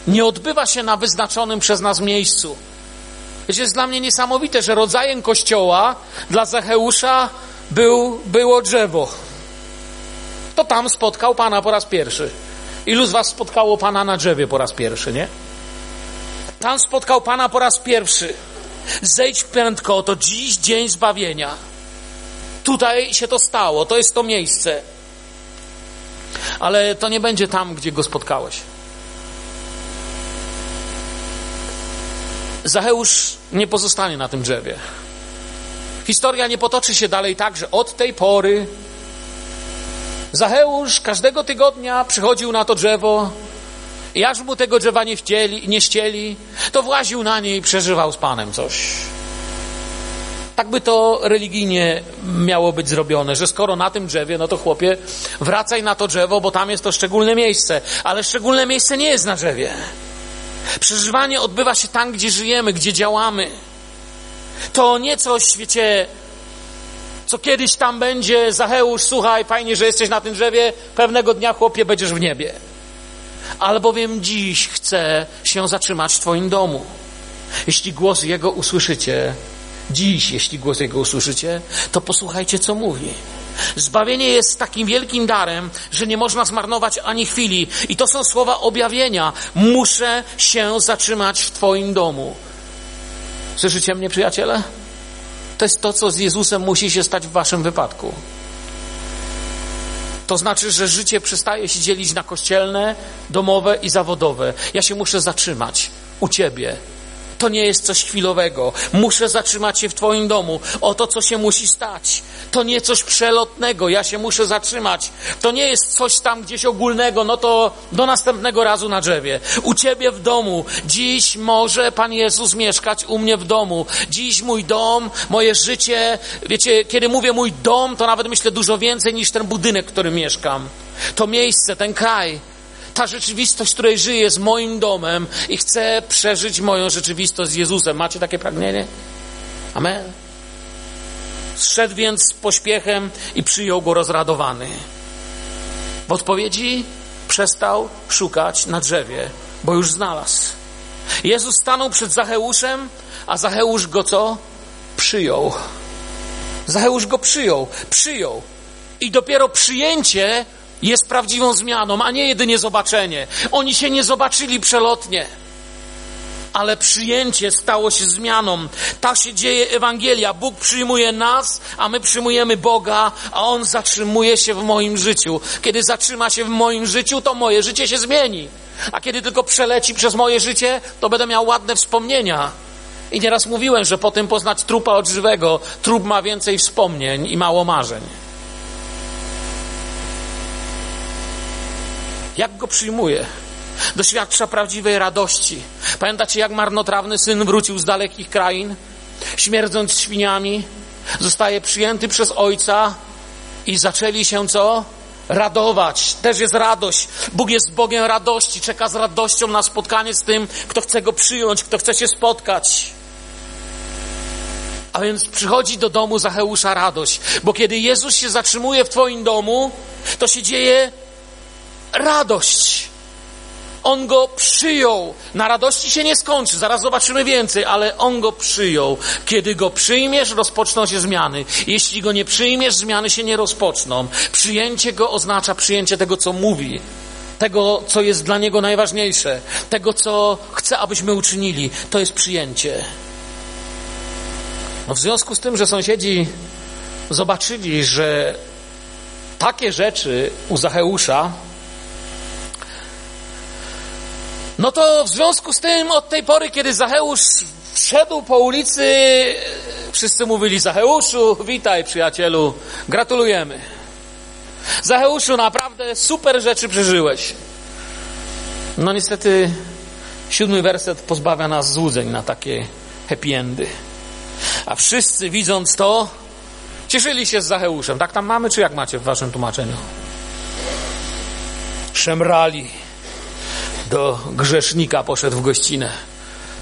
nie odbywa się na wyznaczonym przez nas miejscu. Wiecie, jest dla mnie niesamowite, że rodzajem kościoła dla Zacheusza był, było drzewo. To tam spotkał Pana po raz pierwszy. Ilu z Was spotkało Pana na drzewie po raz pierwszy, nie? Tam spotkał Pana po raz pierwszy. Zejdź prędko, to dziś dzień zbawienia. Tutaj się to stało, to jest to miejsce. Ale to nie będzie tam, gdzie go spotkałeś. Zacheusz nie pozostanie na tym drzewie. Historia nie potoczy się dalej tak, że od tej pory Zacheusz każdego tygodnia przychodził na to drzewo i aż mu tego drzewa nie, wcieli, nie ścieli, to właził na nie i przeżywał z Panem coś. Tak by to religijnie miało być zrobione, że skoro na tym drzewie, no to chłopie, wracaj na to drzewo, bo tam jest to szczególne miejsce. Ale szczególne miejsce nie jest na drzewie. Przeżywanie odbywa się tam, gdzie żyjemy, gdzie działamy. To nie coś, wiecie, co kiedyś tam będzie, Zacheusz, słuchaj, fajnie, że jesteś na tym drzewie, pewnego dnia, chłopie, będziesz w niebie. Albowiem dziś chcę się zatrzymać w Twoim domu. Jeśli głos Jego usłyszycie, dziś, jeśli głos Jego usłyszycie, to posłuchajcie, co mówi. Zbawienie jest takim wielkim darem, że nie można zmarnować ani chwili. I to są słowa objawienia. Muszę się zatrzymać w Twoim domu. Słyszycie mnie, przyjaciele? To jest to, co z Jezusem musi się stać w Waszym wypadku. To znaczy, że życie przestaje się dzielić na kościelne, domowe i zawodowe. Ja się muszę zatrzymać u Ciebie, to nie jest coś chwilowego. Muszę zatrzymać się w Twoim domu. Oto, co się musi stać. To nie coś przelotnego. Ja się muszę zatrzymać. To nie jest coś tam gdzieś ogólnego. No to do następnego razu na drzewie. U Ciebie w domu. Dziś może Pan Jezus mieszkać u mnie w domu. Dziś mój dom, moje życie. Wiecie, kiedy mówię mój dom, to nawet myślę dużo więcej niż ten budynek, w którym mieszkam. To miejsce, ten kraj ta rzeczywistość, w której żyję, jest moim domem i chcę przeżyć moją rzeczywistość z Jezusem. Macie takie pragnienie? Amen. Zszedł więc z pośpiechem i przyjął go rozradowany. W odpowiedzi przestał szukać na drzewie, bo już znalazł. Jezus stanął przed Zacheuszem, a Zacheusz go co? Przyjął. Zacheusz go przyjął, przyjął. I dopiero przyjęcie jest prawdziwą zmianą, a nie jedynie zobaczenie. Oni się nie zobaczyli przelotnie, ale przyjęcie stało się zmianą. Tak się dzieje Ewangelia. Bóg przyjmuje nas, a my przyjmujemy Boga, a On zatrzymuje się w moim życiu. Kiedy zatrzyma się w moim życiu, to moje życie się zmieni. A kiedy tylko przeleci przez moje życie, to będę miał ładne wspomnienia. I nieraz mówiłem, że po tym poznać trupa od żywego, trup ma więcej wspomnień i mało marzeń. Jak go przyjmuje? Doświadcza prawdziwej radości. Pamiętacie, jak marnotrawny syn wrócił z dalekich krain, śmierdząc świniami, zostaje przyjęty przez ojca i zaczęli się co? Radować. Też jest radość. Bóg jest Bogiem radości. Czeka z radością na spotkanie z tym, kto chce go przyjąć, kto chce się spotkać. A więc przychodzi do domu Zacheusza radość, bo kiedy Jezus się zatrzymuje w Twoim domu, to się dzieje radość. On go przyjął. Na radości się nie skończy, zaraz zobaczymy więcej, ale on go przyjął. Kiedy go przyjmiesz, rozpoczną się zmiany. Jeśli go nie przyjmiesz, zmiany się nie rozpoczną. Przyjęcie go oznacza przyjęcie tego, co mówi, tego, co jest dla niego najważniejsze, tego, co chce, abyśmy uczynili. To jest przyjęcie. No w związku z tym, że sąsiedzi zobaczyli, że takie rzeczy u Zacheusza No to w związku z tym od tej pory, kiedy Zacheusz wszedł po ulicy, wszyscy mówili Zacheuszu, witaj przyjacielu, gratulujemy. Zacheuszu, naprawdę super rzeczy przeżyłeś. No niestety siódmy werset pozbawia nas złudzeń na takie happy endy. A wszyscy widząc to, cieszyli się z Zacheuszem. Tak tam mamy, czy jak macie w waszym tłumaczeniu? Szemrali do grzesznika poszedł w gościnę.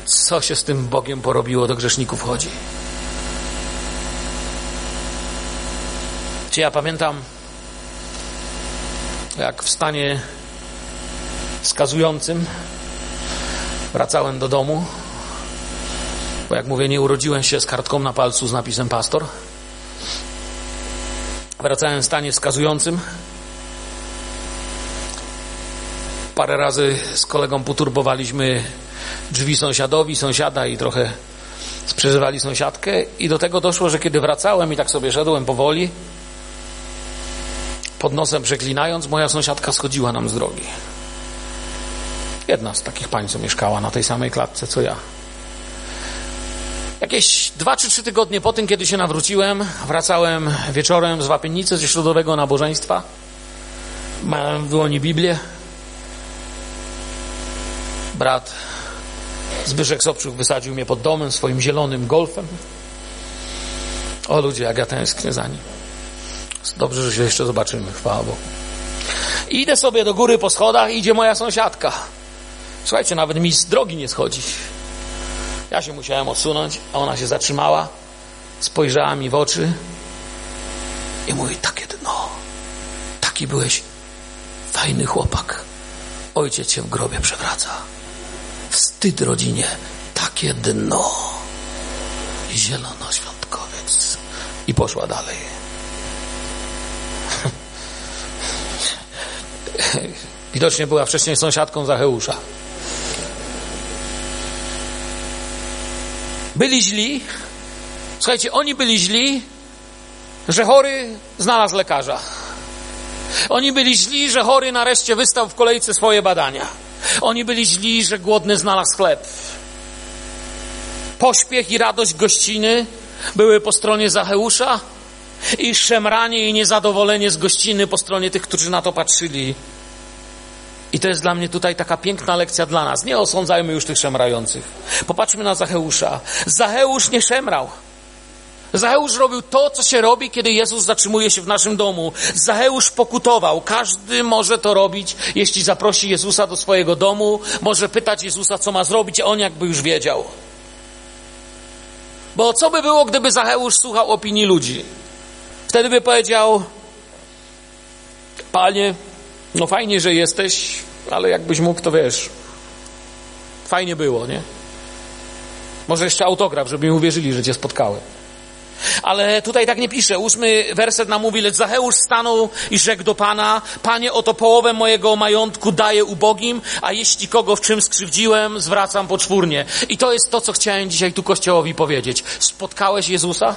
Co się z tym Bogiem porobiło, do grzeszników chodzi? Czy ja pamiętam, jak w stanie skazującym wracałem do domu, bo jak mówię, nie urodziłem się z kartką na palcu z napisem pastor. Wracałem w stanie wskazującym. Parę razy z kolegą poturbowaliśmy drzwi sąsiadowi, sąsiada i trochę przeżywali sąsiadkę i do tego doszło, że kiedy wracałem i tak sobie szedłem powoli, pod nosem przeklinając, moja sąsiadka schodziła nam z drogi. Jedna z takich pań, co mieszkała na tej samej klatce co ja. Jakieś dwa czy trzy tygodnie po tym, kiedy się nawróciłem, wracałem wieczorem z wapiennicy ze środowego nabożeństwa. Miałem w dłoni Biblię. Brat Zbyszek Sobczuk wysadził mnie pod domem swoim zielonym golfem. O ludzie, jak ja tęsknię za nim. Dobrze, że się jeszcze zobaczymy, chwała Bogu. idę sobie do góry po schodach, idzie moja sąsiadka. Słuchajcie, nawet mi z drogi nie schodzi. Ja się musiałem odsunąć, a ona się zatrzymała, spojrzała mi w oczy i mówi, takie dno, taki byłeś fajny chłopak. Ojciec się w grobie przewraca. Wstyd rodzinie, takie dno. Zielonoświątkowiec. I poszła dalej. Widocznie była wcześniej sąsiadką Zacheusza. Byli źli. Słuchajcie, oni byli źli, że chory znalazł lekarza. Oni byli źli, że chory nareszcie wystał w kolejce swoje badania. Oni byli źli, że głodny znalazł chleb. Pośpiech i radość gościny były po stronie Zacheusza i szemranie i niezadowolenie z gościny po stronie tych, którzy na to patrzyli. I to jest dla mnie tutaj taka piękna lekcja dla nas. Nie osądzajmy już tych szemrających. Popatrzmy na Zacheusza. Zacheusz nie szemrał. Zacheusz robił to, co się robi, kiedy Jezus zatrzymuje się w naszym domu. Zacheusz pokutował. Każdy może to robić, jeśli zaprosi Jezusa do swojego domu, może pytać Jezusa, co ma zrobić, a on jakby już wiedział. Bo co by było, gdyby Zacheusz słuchał opinii ludzi? Wtedy by powiedział, Panie, no fajnie, że jesteś, ale jakbyś mógł, to wiesz, fajnie było, nie? Może jeszcze autograf, żeby mi uwierzyli, że cię spotkałem. Ale tutaj tak nie pisze. Ósmy werset nam mówi, lecz Zacheusz stanął i rzekł do Pana, Panie, oto połowę mojego majątku daję ubogim, a jeśli kogo w czym skrzywdziłem, zwracam poczwórnie. I to jest to, co chciałem dzisiaj tu Kościołowi powiedzieć. Spotkałeś Jezusa?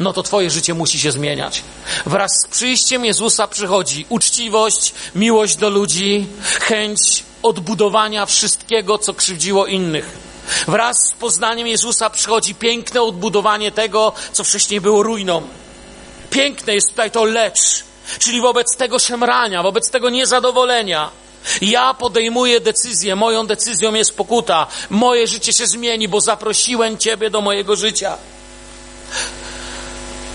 no to Twoje życie musi się zmieniać. Wraz z przyjściem Jezusa przychodzi uczciwość, miłość do ludzi, chęć odbudowania wszystkiego, co krzywdziło innych. Wraz z poznaniem Jezusa przychodzi piękne odbudowanie tego, co wcześniej było ruiną. Piękne jest tutaj to lecz, czyli wobec tego szemrania, wobec tego niezadowolenia. Ja podejmuję decyzję, moją decyzją jest pokuta. Moje życie się zmieni, bo zaprosiłem Ciebie do mojego życia.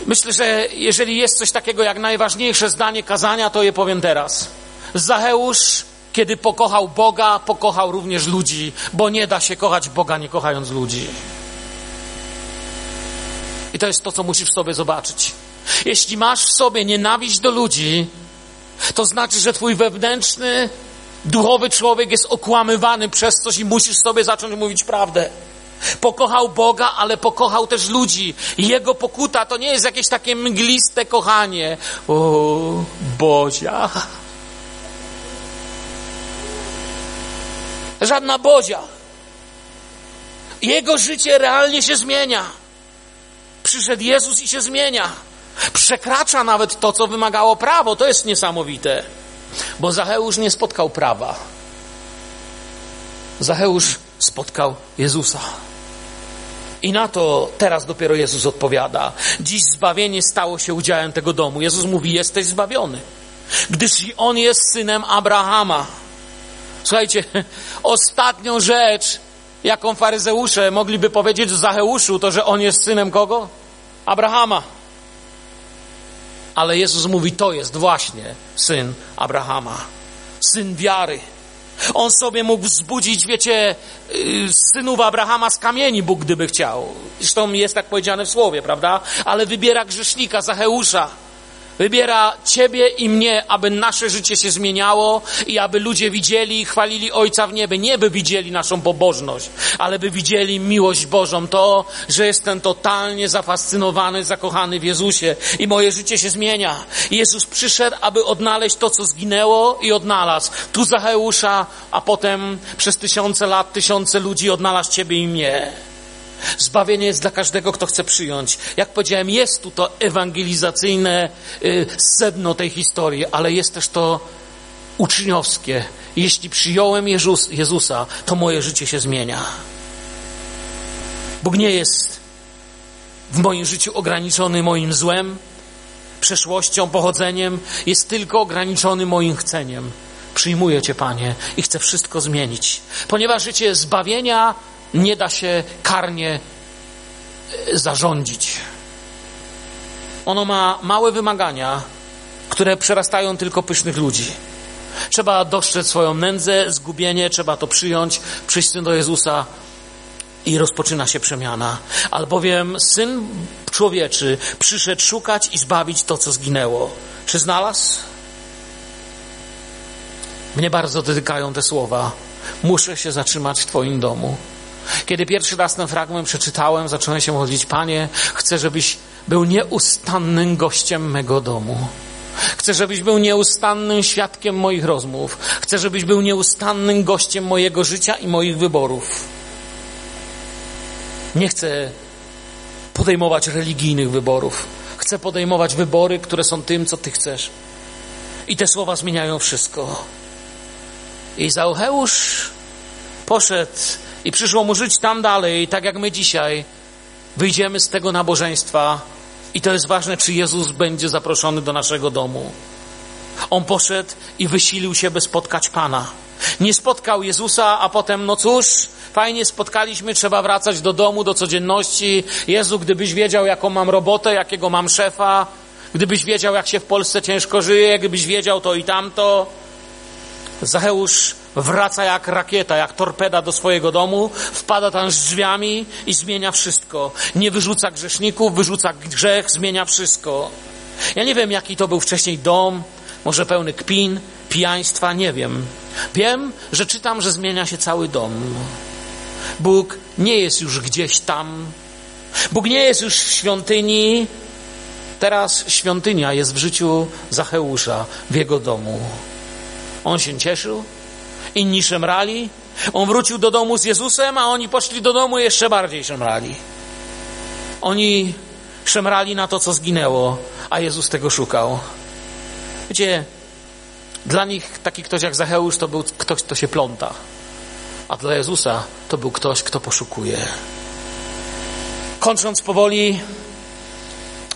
Myślę, że jeżeli jest coś takiego jak najważniejsze zdanie kazania, to je powiem teraz. Zacheusz, kiedy pokochał Boga, pokochał również ludzi, bo nie da się kochać Boga nie kochając ludzi. I to jest to, co musisz sobie zobaczyć. Jeśli masz w sobie nienawiść do ludzi, to znaczy, że twój wewnętrzny, duchowy człowiek jest okłamywany przez coś i musisz sobie zacząć mówić prawdę. Pokochał Boga, ale pokochał też ludzi. Jego pokuta to nie jest jakieś takie mgliste kochanie. O, Bozia. Żadna Bozia. Jego życie realnie się zmienia. Przyszedł Jezus i się zmienia. Przekracza nawet to, co wymagało prawo. To jest niesamowite. Bo Zacheusz nie spotkał prawa. Zacheusz spotkał Jezusa. I na to teraz dopiero Jezus odpowiada. Dziś zbawienie stało się udziałem tego domu. Jezus mówi: Jesteś zbawiony, gdyż on jest synem Abrahama. Słuchajcie, ostatnią rzecz, jaką faryzeusze mogliby powiedzieć o Zacheuszu, to że on jest synem kogo? Abrahama. Ale Jezus mówi: To jest właśnie syn Abrahama, syn wiary. On sobie mógł wzbudzić, wiecie, y, synów Abrahama z kamieni, Bóg gdyby chciał. Zresztą jest tak powiedziane w słowie, prawda? Ale wybiera grzesznika, Zacheusza. Wybiera Ciebie i mnie, aby nasze życie się zmieniało i aby ludzie widzieli i chwalili Ojca w niebie. Nie by widzieli naszą pobożność, ale by widzieli miłość Bożą. To, że jestem totalnie zafascynowany, zakochany w Jezusie i moje życie się zmienia. Jezus przyszedł, aby odnaleźć to, co zginęło i odnalazł. Tu Zacheusza, a potem przez tysiące lat, tysiące ludzi odnalazł Ciebie i mnie. Zbawienie jest dla każdego, kto chce przyjąć. Jak powiedziałem, jest tu to ewangelizacyjne y, sedno tej historii, ale jest też to uczniowskie. Jeśli przyjąłem Jezus, Jezusa, to moje życie się zmienia. Bóg nie jest w moim życiu ograniczony moim złem, przeszłością, pochodzeniem, jest tylko ograniczony moim chceniem. Przyjmuję Cię, Panie, i chcę wszystko zmienić. Ponieważ życie zbawienia nie da się karnie e, zarządzić. Ono ma małe wymagania, które przerastają tylko pysznych ludzi. Trzeba dostrzec swoją nędzę, zgubienie, trzeba to przyjąć, przyjść do Jezusa i rozpoczyna się przemiana. Albowiem Syn Człowieczy przyszedł szukać i zbawić to, co zginęło. Czy znalazł? Mnie bardzo dotykają te słowa. Muszę się zatrzymać w Twoim domu. Kiedy pierwszy raz ten fragment przeczytałem, zacząłem się modlić, Panie, chcę, żebyś był nieustannym gościem mego domu. Chcę, żebyś był nieustannym świadkiem moich rozmów. Chcę, żebyś był nieustannym gościem mojego życia i moich wyborów. Nie chcę podejmować religijnych wyborów. Chcę podejmować wybory, które są tym, co Ty chcesz. I te słowa zmieniają wszystko. I Zaucheusz poszedł i przyszło mu żyć tam dalej, tak jak my dzisiaj wyjdziemy z tego nabożeństwa. I to jest ważne, czy Jezus będzie zaproszony do naszego domu. On poszedł i wysilił się, by spotkać Pana. Nie spotkał Jezusa, a potem, no cóż, fajnie spotkaliśmy, trzeba wracać do domu, do codzienności. Jezu, gdybyś wiedział, jaką mam robotę, jakiego mam szefa, gdybyś wiedział, jak się w Polsce ciężko żyje, gdybyś wiedział to i tamto. Zacheusz wraca jak rakieta, jak torpeda do swojego domu, wpada tam z drzwiami i zmienia wszystko. Nie wyrzuca grzeszników, wyrzuca grzech, zmienia wszystko. Ja nie wiem, jaki to był wcześniej dom, może pełny kpin, pijaństwa, nie wiem. Wiem, że czytam, że zmienia się cały dom. Bóg nie jest już gdzieś tam. Bóg nie jest już w świątyni. Teraz świątynia jest w życiu Zacheusza, w jego domu. On się cieszył, inni szemrali. On wrócił do domu z Jezusem, a oni poszli do domu i jeszcze bardziej szemrali. Oni szemrali na to, co zginęło, a Jezus tego szukał. Wiecie, dla nich taki ktoś jak Zacheusz to był ktoś, kto się pląta, a dla Jezusa to był ktoś, kto poszukuje. Kończąc powoli,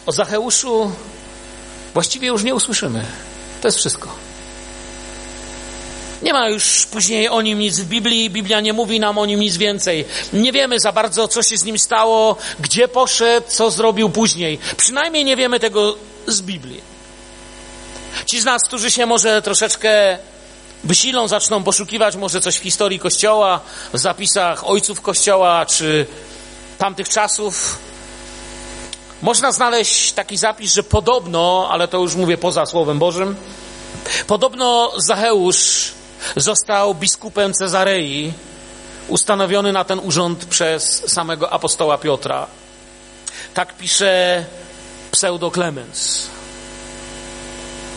o Zacheuszu właściwie już nie usłyszymy. To jest wszystko. Nie ma już później o nim nic w Biblii, Biblia nie mówi nam o nim nic więcej. Nie wiemy za bardzo, co się z nim stało, gdzie poszedł, co zrobił później. Przynajmniej nie wiemy tego z Biblii. Ci z nas, którzy się może troszeczkę wysilą, zaczną poszukiwać może coś w historii Kościoła, w zapisach ojców Kościoła, czy tamtych czasów, można znaleźć taki zapis, że podobno, ale to już mówię poza Słowem Bożym, podobno Zacheusz został biskupem Cezarei, ustanowiony na ten urząd przez samego apostoła Piotra. Tak pisze pseudoklemens.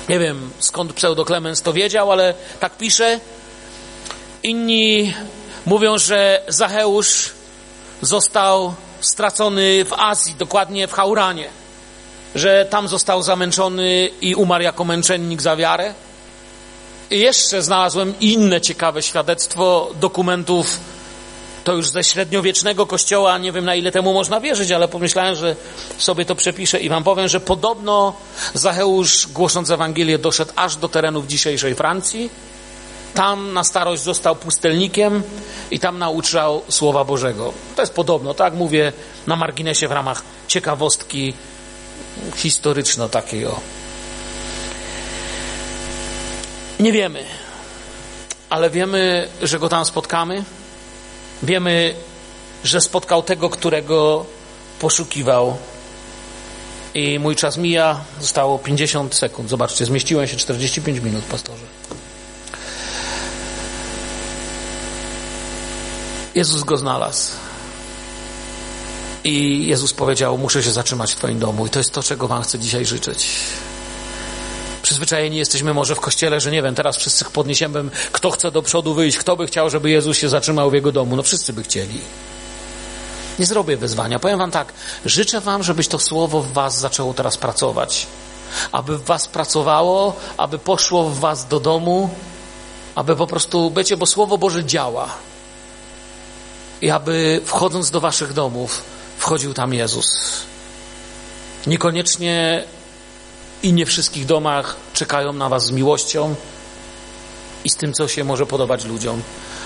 Nie wiem skąd pseudoklemens to wiedział, ale tak pisze. Inni mówią, że Zacheusz został stracony w Azji, dokładnie w Hauranie, że tam został zamęczony i umarł jako męczennik za wiarę. Jeszcze znalazłem inne ciekawe świadectwo dokumentów, to już ze średniowiecznego kościoła, nie wiem na ile temu można wierzyć, ale pomyślałem, że sobie to przepiszę i wam powiem, że podobno Zacheusz głosząc Ewangelię doszedł aż do terenów dzisiejszej Francji. Tam na starość został pustelnikiem i tam nauczał Słowa Bożego. To jest podobno, tak mówię na marginesie w ramach ciekawostki historyczno takiej o. Nie wiemy, ale wiemy, że go tam spotkamy. Wiemy, że spotkał tego, którego poszukiwał. I mój czas mija, zostało 50 sekund. Zobaczcie, zmieściłem się 45 minut, pastorze. Jezus go znalazł. I Jezus powiedział: Muszę się zatrzymać w Twoim domu. I to jest to, czego Wam chcę dzisiaj życzyć. Przyzwyczajeni jesteśmy może w kościele, że nie wiem, teraz wszyscy podniesiemy, kto chce do przodu wyjść, kto by chciał, żeby Jezus się zatrzymał w jego domu. No wszyscy by chcieli. Nie zrobię wyzwania. Powiem Wam tak, życzę Wam, żebyś to słowo w Was zaczęło teraz pracować. Aby w Was pracowało, aby poszło w Was do domu, aby po prostu, wiecie, bo Słowo Boże działa. I aby wchodząc do Waszych domów, wchodził tam Jezus. Niekoniecznie i nie wszystkich domach czekają na Was z miłością i z tym, co się może podobać ludziom,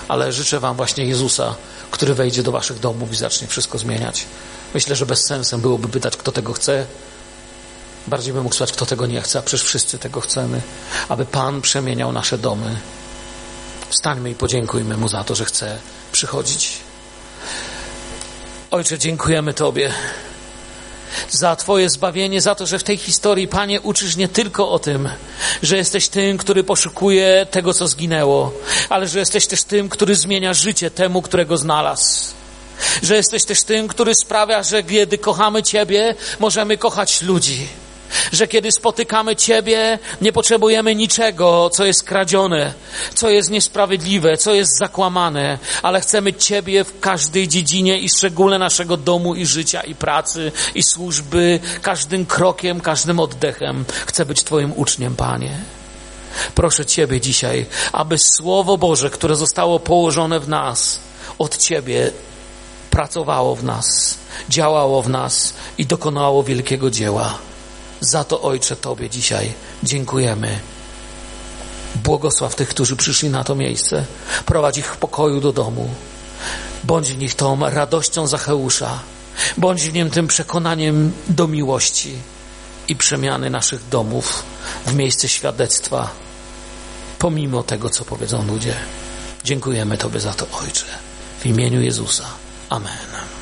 ale życzę Wam właśnie Jezusa, który wejdzie do Waszych domów i zacznie wszystko zmieniać. Myślę, że bez sensem byłoby pytać, kto tego chce. Bardziej bym mógł słuchać, kto tego nie chce, a przecież wszyscy tego chcemy, aby Pan przemieniał nasze domy. Wstańmy i podziękujmy Mu za to, że chce przychodzić. Ojcze, dziękujemy Tobie za Twoje zbawienie, za to, że w tej historii, Panie, uczysz nie tylko o tym, że jesteś tym, który poszukuje tego, co zginęło, ale że jesteś też tym, który zmienia życie temu, którego znalazł. Że jesteś też tym, który sprawia, że kiedy kochamy Ciebie, możemy kochać ludzi że kiedy spotykamy Ciebie, nie potrzebujemy niczego, co jest kradzione, co jest niesprawiedliwe, co jest zakłamane, ale chcemy Ciebie w każdej dziedzinie i szczególnie naszego domu i życia i pracy i służby, każdym krokiem, każdym oddechem. Chcę być Twoim uczniem, Panie. Proszę Ciebie dzisiaj, aby Słowo Boże, które zostało położone w nas, od Ciebie pracowało w nas, działało w nas i dokonało wielkiego dzieła. Za to, Ojcze, Tobie dzisiaj dziękujemy. Błogosław tych, którzy przyszli na to miejsce. Prowadź ich w pokoju do domu. Bądź w nich tą radością Zacheusza. Bądź w nim tym przekonaniem do miłości i przemiany naszych domów w miejsce świadectwa, pomimo tego, co powiedzą ludzie. Dziękujemy Tobie za to, Ojcze. W imieniu Jezusa. Amen.